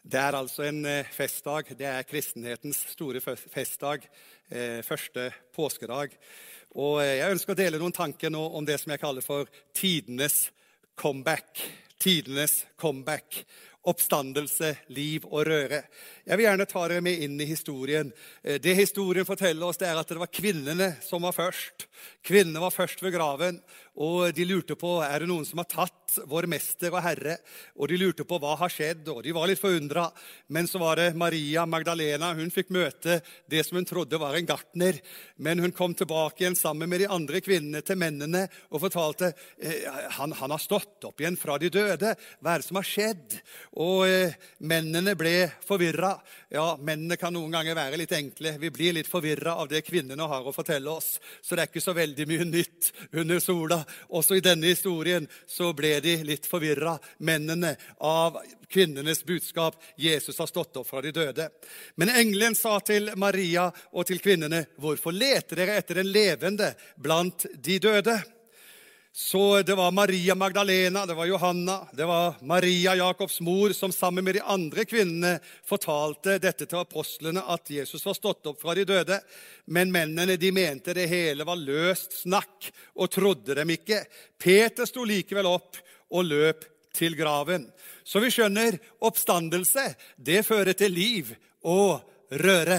Det er altså en eh, festdag. Det er kristenhetens store festdag. Eh, første påskedag. Og eh, jeg ønsker å dele noen tanker nå om det som jeg kaller for tidenes comeback. Tidenes comeback. Oppstandelse, liv og røre. Jeg vil gjerne ta dere med inn i historien. Det historien forteller oss, det er at det var kvinnene som var først. Kvinnene var først ved graven, og de lurte på er det noen som har tatt vår mester og herre. Og de lurte på hva har skjedd, og de var litt forundra. Men så var det Maria Magdalena. Hun fikk møte det som hun trodde var en gartner. Men hun kom tilbake igjen sammen med de andre kvinnene til mennene og fortalte eh, han, han har stått opp igjen fra de døde. Hva er det som har skjedd? Og eh, mennene ble forvirra. Ja, mennene kan noen ganger være litt enkle. Vi blir litt forvirra av det kvinnene har å fortelle oss. Så det er ikke så veldig mye nytt under sola. Også i denne historien så ble de litt forvirra, mennene, av kvinnenes budskap. Jesus har stått opp fra de døde. Men engelen sa til Maria og til kvinnene, 'Hvorfor leter dere etter den levende blant de døde?' Så det var Maria Magdalena, det var Johanna, det var Maria Jakobs mor som sammen med de andre kvinnene fortalte dette til apostlene, at Jesus var stått opp fra de døde. Men mennene de mente det hele var løst snakk og trodde dem ikke. Peter sto likevel opp og løp til graven. Så vi skjønner oppstandelse, det fører til liv og røre.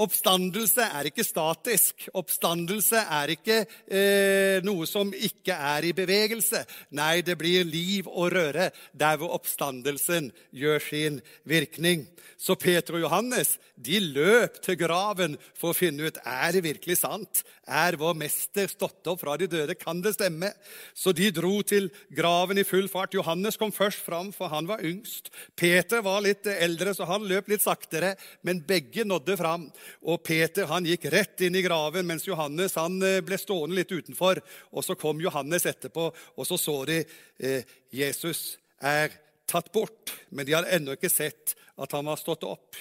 Oppstandelse er ikke statisk. Oppstandelse er ikke eh, noe som ikke er i bevegelse. Nei, det blir liv og røre der hvor oppstandelsen gjør sin virkning. Så Peter og Johannes de løp til graven for å finne ut er det virkelig sant. Er vår mester stått opp fra de døde? Kan det stemme? Så de dro til graven i full fart. Johannes kom først fram, for han var yngst. Peter var litt eldre, så han løp litt saktere, men begge nådde fram. Og Peter han gikk rett inn i graven, mens Johannes han eh, ble stående litt utenfor. Og Så kom Johannes etterpå, og så så de eh, Jesus er tatt bort. Men de hadde ennå ikke sett at han var stått opp.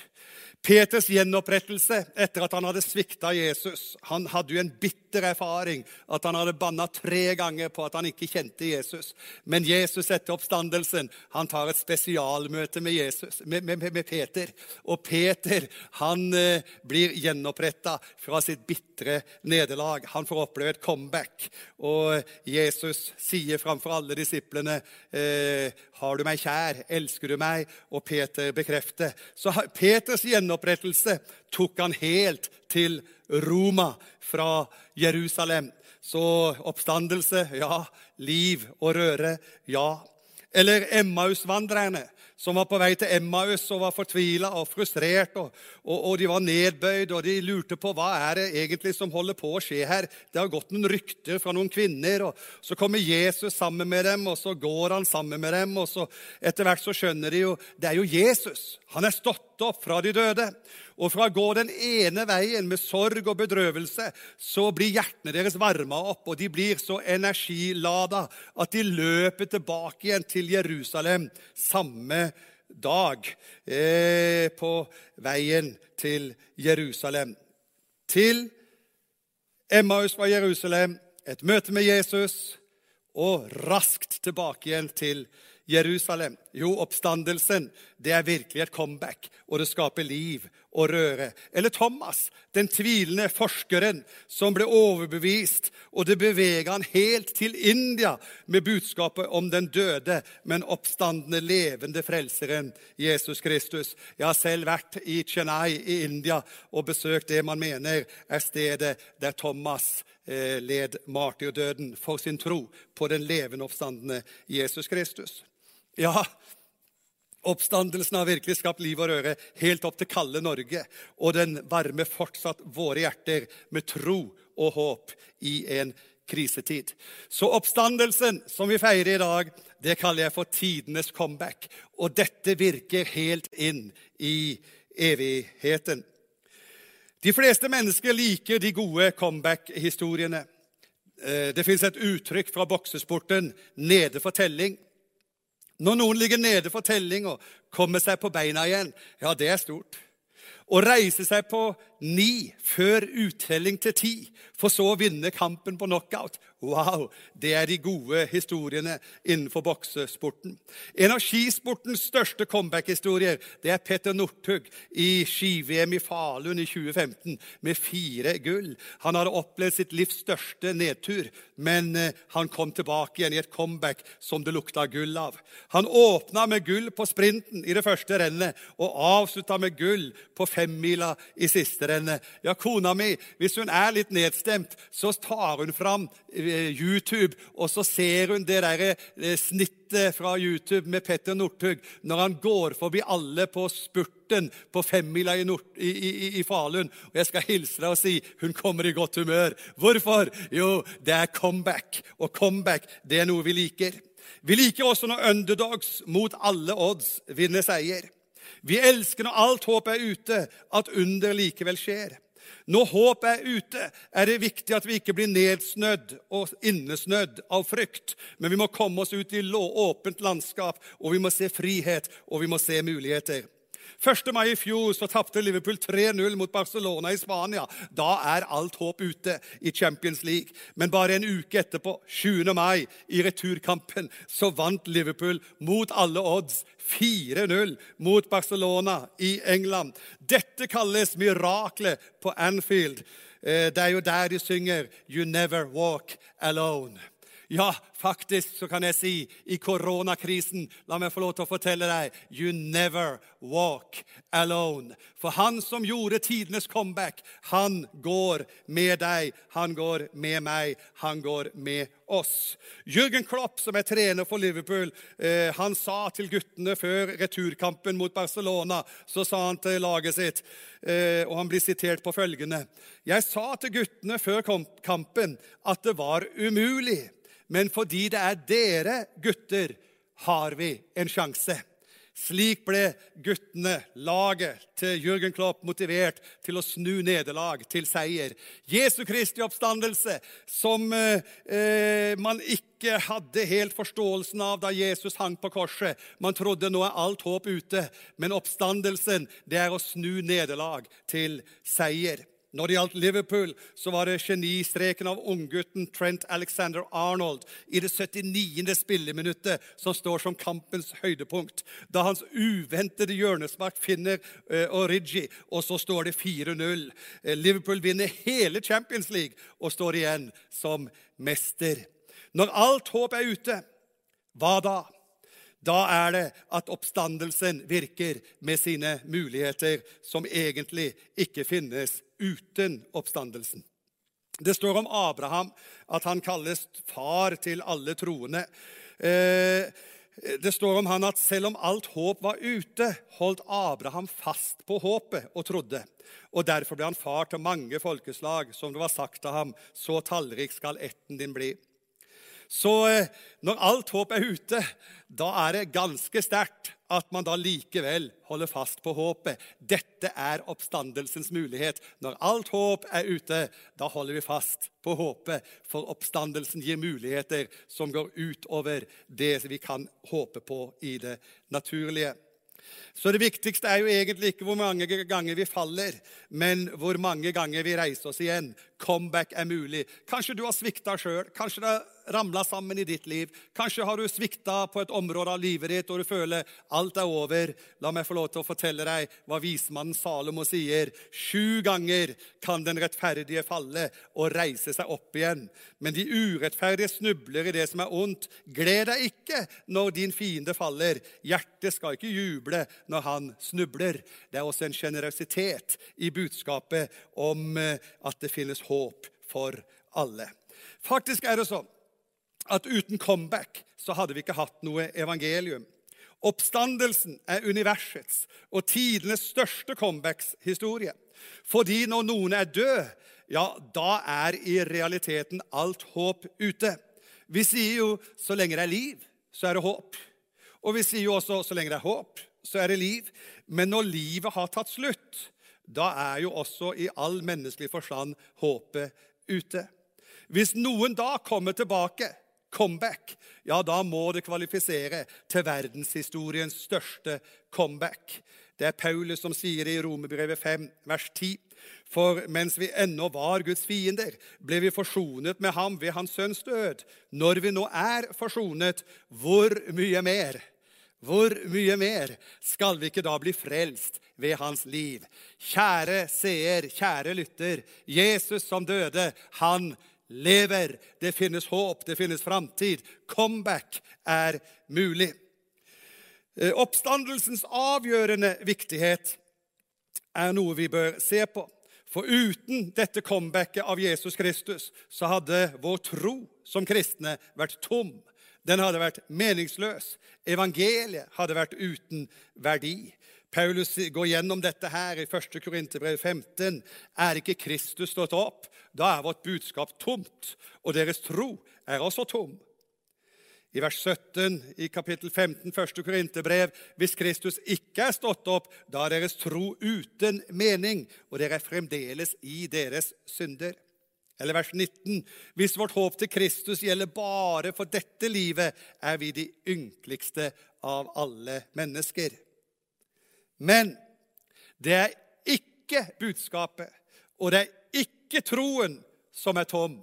Peters gjenopprettelse etter at han hadde svikta Jesus. Han hadde jo en bitter erfaring, at han hadde banna tre ganger på at han ikke kjente Jesus. Men Jesus etter oppstandelsen han tar et spesialmøte med, Jesus, med, med, med Peter. Og Peter han eh, blir gjenoppretta fra sitt bitre nederlag. Han får oppleve et comeback. Og Jesus sier framfor alle disiplene eh, har du meg kjær? Elsker du meg? Og Peter bekrefter. Så Peters gjenopprettelse gjenopprettelse tok han helt til Roma fra Jerusalem. Så oppstandelse, ja. Liv og røre, ja. Eller Emmausvandrerne som var på vei til Emmaus og var fortvila og frustrert. Og, og, og, de var nedbøyd, og de lurte på hva er det egentlig som holder på å skje her. Det har gått noen rykter fra noen kvinner, og så kommer Jesus sammen med dem, og så går han sammen med dem, og så etter hvert så skjønner de jo det er jo Jesus. Han er stått opp fra de døde. Og fra å gå den ene veien med sorg og bedrøvelse, så blir hjertene deres varma opp, og de blir så energilada at de løper tilbake igjen til Jerusalem samme dag eh, på veien til Jerusalem. Til Emmaus fra Jerusalem, et møte med Jesus, og raskt tilbake igjen til Jerusalem? Jo, oppstandelsen det er virkelig et comeback, og det skaper liv og røre. Eller Thomas, den tvilende forskeren som ble overbevist, og det beveget han helt til India med budskapet om den døde, men oppstandende, levende frelseren Jesus Kristus. Jeg har selv vært i Chennai i India og besøkt det man mener er stedet der Thomas eh, led martyrdøden for sin tro på den levende oppstandende Jesus Kristus. Ja, Oppstandelsen har virkelig skapt liv og røre helt opp til kalde Norge. Og den varmer fortsatt våre hjerter med tro og håp i en krisetid. Så oppstandelsen som vi feirer i dag, det kaller jeg for tidenes comeback. Og dette virker helt inn i evigheten. De fleste mennesker liker de gode comeback-historiene. Eh, det fins et uttrykk fra boksesporten 'nede for telling'. Når noen ligger nede for telling og kommer seg på beina igjen, ja, det er stort. Å reise seg på ni før uttelling til ti, for så å vinne kampen på knockout. Wow! Det er de gode historiene innenfor boksesporten. En av skisportens største comeback-historier det er Petter Northug i ski-VM i Falun i 2015 med fire gull. Han hadde opplevd sitt livs største nedtur, men eh, han kom tilbake igjen i et comeback som det lukta gull av. Han åpna med gull på sprinten i det første rennet og avslutta med gull på femmila i siste rennet. Ja, kona mi, hvis hun er litt nedstemt, så tar hun fram eh, YouTube, og så ser hun det der eh, snittet fra YouTube med Petter Northug når han går forbi alle på spurten på femmila i, i, i, i Falun. Og jeg skal hilse deg og si hun kommer i godt humør. Hvorfor? Jo, det er comeback. Og comeback, det er noe vi liker. Vi liker også når underdogs mot alle odds vinner seier. Vi elsker når alt håp er ute, at under likevel skjer. Når håp er ute, er det viktig at vi ikke blir nedsnødd og innesnødd av frykt, men vi må komme oss ut i åpent landskap, og vi må se frihet, og vi må se muligheter. 1. mai i fjor så tapte Liverpool 3-0 mot Barcelona i Spania. Da er alt håp ute i Champions League. Men bare en uke etterpå, 7. mai, i returkampen, så vant Liverpool mot alle odds 4-0 mot Barcelona i England. Dette kalles miraklet på Anfield. Eh, det er jo der de synger 'You never walk alone'. Ja, faktisk så kan jeg si i koronakrisen La meg få lov til å fortelle deg You never walk alone. For han som gjorde tidenes comeback, han går med deg. Han går med meg. Han går med oss. Jürgen Klopp, som er trener for Liverpool, eh, han sa til guttene før returkampen mot Barcelona Så sa han til laget sitt, eh, og han blir sitert på følgende Jeg sa til guttene før kampen at det var umulig. Men fordi det er dere gutter, har vi en sjanse. Slik ble guttene, laget til Jørgen Klopp, motivert til å snu nederlag til seier. Jesu Kristi oppstandelse, som eh, eh, man ikke hadde helt forståelsen av da Jesus hang på korset. Man trodde nå er alt håp ute, men oppstandelsen det er å snu nederlag til seier. Når det gjaldt Liverpool, så var det genistreken av unggutten Trent Alexander Arnold i det 79. spilleminuttet som står som kampens høydepunkt. Da hans uventede hjørnespark finner eh, Origi, og så står det 4-0. Uh, Liverpool vinner hele Champions League og står igjen som mester. Når alt håp er ute, hva da? Da er det at oppstandelsen virker med sine muligheter, som egentlig ikke finnes uten oppstandelsen. Det står om Abraham at han kalles far til alle troende. Eh, det står om han at selv om alt håp var ute, holdt Abraham fast på håpet og trodde. Og Derfor ble han far til mange folkeslag, som det var sagt til ham. Så tallrik skal ætten din bli. Så eh, når alt håp er ute, da er det ganske sterkt at man da likevel holder fast på håpet. Dette er oppstandelsens mulighet. Når alt håp er ute, da holder vi fast på håpet. For oppstandelsen gir muligheter som går utover det vi kan håpe på i det naturlige. Så det viktigste er jo egentlig ikke hvor mange ganger vi faller, men hvor mange ganger vi reiser oss igjen. Comeback er mulig. Kanskje du har svikta sjøl. Kanskje det ramla sammen i ditt liv. Kanskje har du svikta på et område av livet ditt og du føler alt er over. La meg få lov til å fortelle deg hva vismannen Salomo sier. Sju ganger kan den rettferdige falle og reise seg opp igjen. Men de urettferdige snubler i det som er ondt. Gled deg ikke når din fiende faller. Hjertet skal ikke juble når han snubler. Det er også en sjenerøsitet i budskapet om eh, at det finnes håp for alle. Faktisk er det sånn at uten comeback så hadde vi ikke hatt noe evangelium. Oppstandelsen er universets og tidenes største comebacks-historie. Fordi når noen er død, ja, da er i realiteten alt håp ute. Vi sier jo 'så lenge det er liv, så er det håp'. Og vi sier jo også 'så lenge det er håp, så er det liv'. Men når livet har tatt slutt, da er jo også i all menneskelig forstand håpet ute. Hvis noen da kommer tilbake comeback, ja, da må det kvalifisere til verdenshistoriens største comeback. Det er Paulus som sier det i Romerbrevet 5, vers 10. For mens vi ennå var Guds fiender, ble vi forsonet med ham ved hans sønns død. Når vi nå er forsonet, hvor mye mer? Hvor mye mer skal vi ikke da bli frelst ved hans liv? Kjære seer, kjære lytter. Jesus som døde, han lever. Det finnes håp, det finnes framtid. Comeback er mulig. Eh, oppstandelsens avgjørende viktighet er noe vi bør se på. For uten dette comebacket av Jesus Kristus så hadde vår tro som kristne vært tom. Den hadde vært meningsløs. Evangeliet hadde vært uten verdi. Paulus går gjennom dette her i 1. Korinterbrev 15. Er ikke Kristus stått opp? Da er vårt budskap tomt, og deres tro er også tom. I vers 17 i kapittel 15, 1. Korinterbrev.: Hvis Kristus ikke er stått opp, da er deres tro uten mening, og dere er fremdeles i deres synder. Eller vers 19.: Hvis vårt håp til Kristus gjelder bare for dette livet, er vi de ynkeligste av alle mennesker. Men det er ikke budskapet, og det er ikke troen som er tom.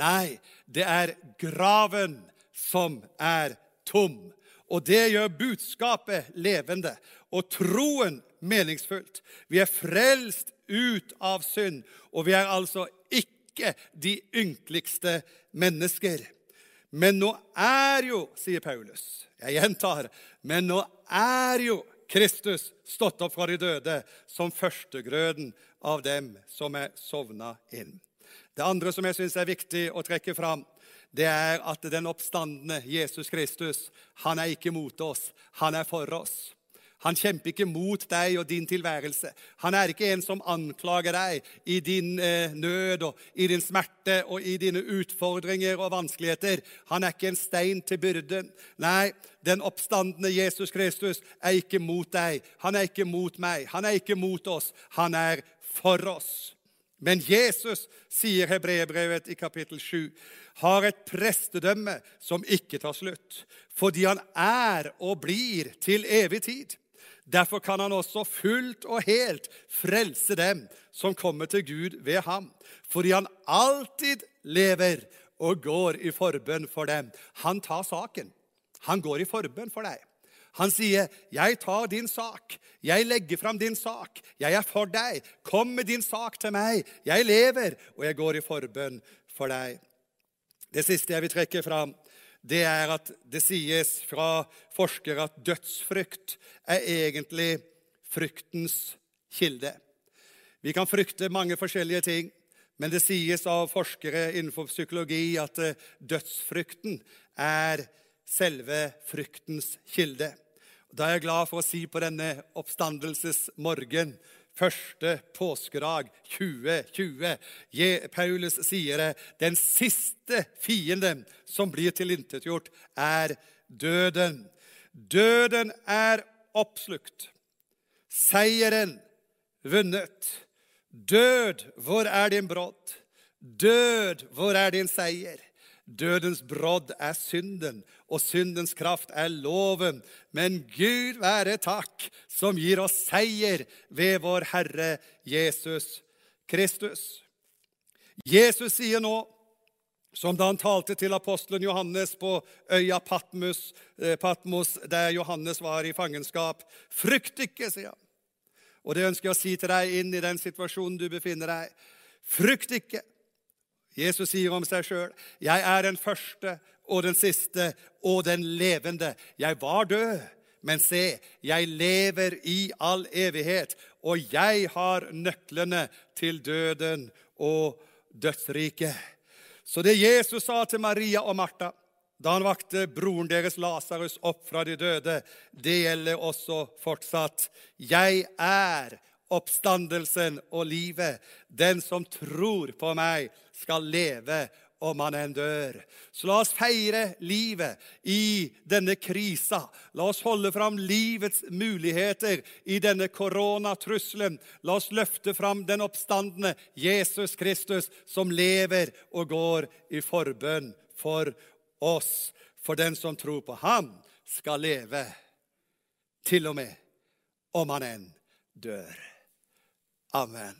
Nei, det er graven som er tom. Og det gjør budskapet levende og troen meningsfullt. Vi er frelst ut av synd, og vi er altså ikke de ynkeligste mennesker. Men nå er jo, sier Paulus, jeg gjentar, men nå er jo Kristus stått opp fra de døde som førstegrøden av dem som er sovna inn. Det andre som jeg syns er viktig å trekke fram, det er at den oppstandende Jesus Kristus, han er ikke mot oss, han er for oss. Han kjemper ikke mot deg og din tilværelse. Han er ikke en som anklager deg i din eh, nød og i din smerte og i dine utfordringer og vanskeligheter. Han er ikke en stein til byrden. Nei, den oppstandende Jesus Kristus er ikke mot deg. Han er ikke mot meg. Han er ikke mot oss. Han er for oss. Men Jesus, sier hebreerbrevet i kapittel 7, har et prestedømme som ikke tar slutt, fordi han er og blir til evig tid. Derfor kan han også fullt og helt frelse dem som kommer til Gud ved ham, fordi han alltid lever og går i forbønn for dem. Han tar saken. Han går i forbønn for deg. Han sier, 'Jeg tar din sak. Jeg legger fram din sak. Jeg er for deg. Kom med din sak til meg. Jeg lever, og jeg går i forbønn for deg.' Det siste jeg vil trekke fram, det er at det sies fra forskere at dødsfrykt er egentlig fryktens kilde. Vi kan frykte mange forskjellige ting, men det sies av forskere innenfor psykologi at eh, dødsfrykten er selve fryktens kilde. Da er jeg glad for å si på denne oppstandelsesmorgen, første påskedag 2020 Paulus sier det, den siste fienden som blir tilintetgjort, er døden. Døden er oppslukt. Seieren vunnet. Død, hvor er din brodd? Død, hvor er din seier? Dødens brodd er synden, og syndens kraft er loven. Men Gud være takk, som gir oss seier ved vår Herre Jesus Kristus. Jesus sier nå, som da han talte til apostelen Johannes på øya Patmos, eh, Patmos, der Johannes var i fangenskap, 'Frykt ikke', sier han. Og det ønsker jeg å si til deg inn i den situasjonen du befinner deg. Frykt ikke. Jesus sier om seg sjøl, 'Jeg er den første og den siste og den levende.' 'Jeg var død, men se, jeg lever i all evighet.' 'Og jeg har nøklene til døden og dødsriket.' Så det Jesus sa til Maria og Martha da han vakte broren deres Lasarus opp fra de døde, det gjelder også fortsatt. 'Jeg er oppstandelsen og livet. Den som tror på meg, skal leve om han enn dør. Så la oss feire livet i denne krisa. La oss holde fram livets muligheter i denne koronatrusselen. La oss løfte fram den oppstandende Jesus Kristus, som lever og går i forbønn for oss. For den som tror på ham, skal leve, til og med om han enn dør. Amen.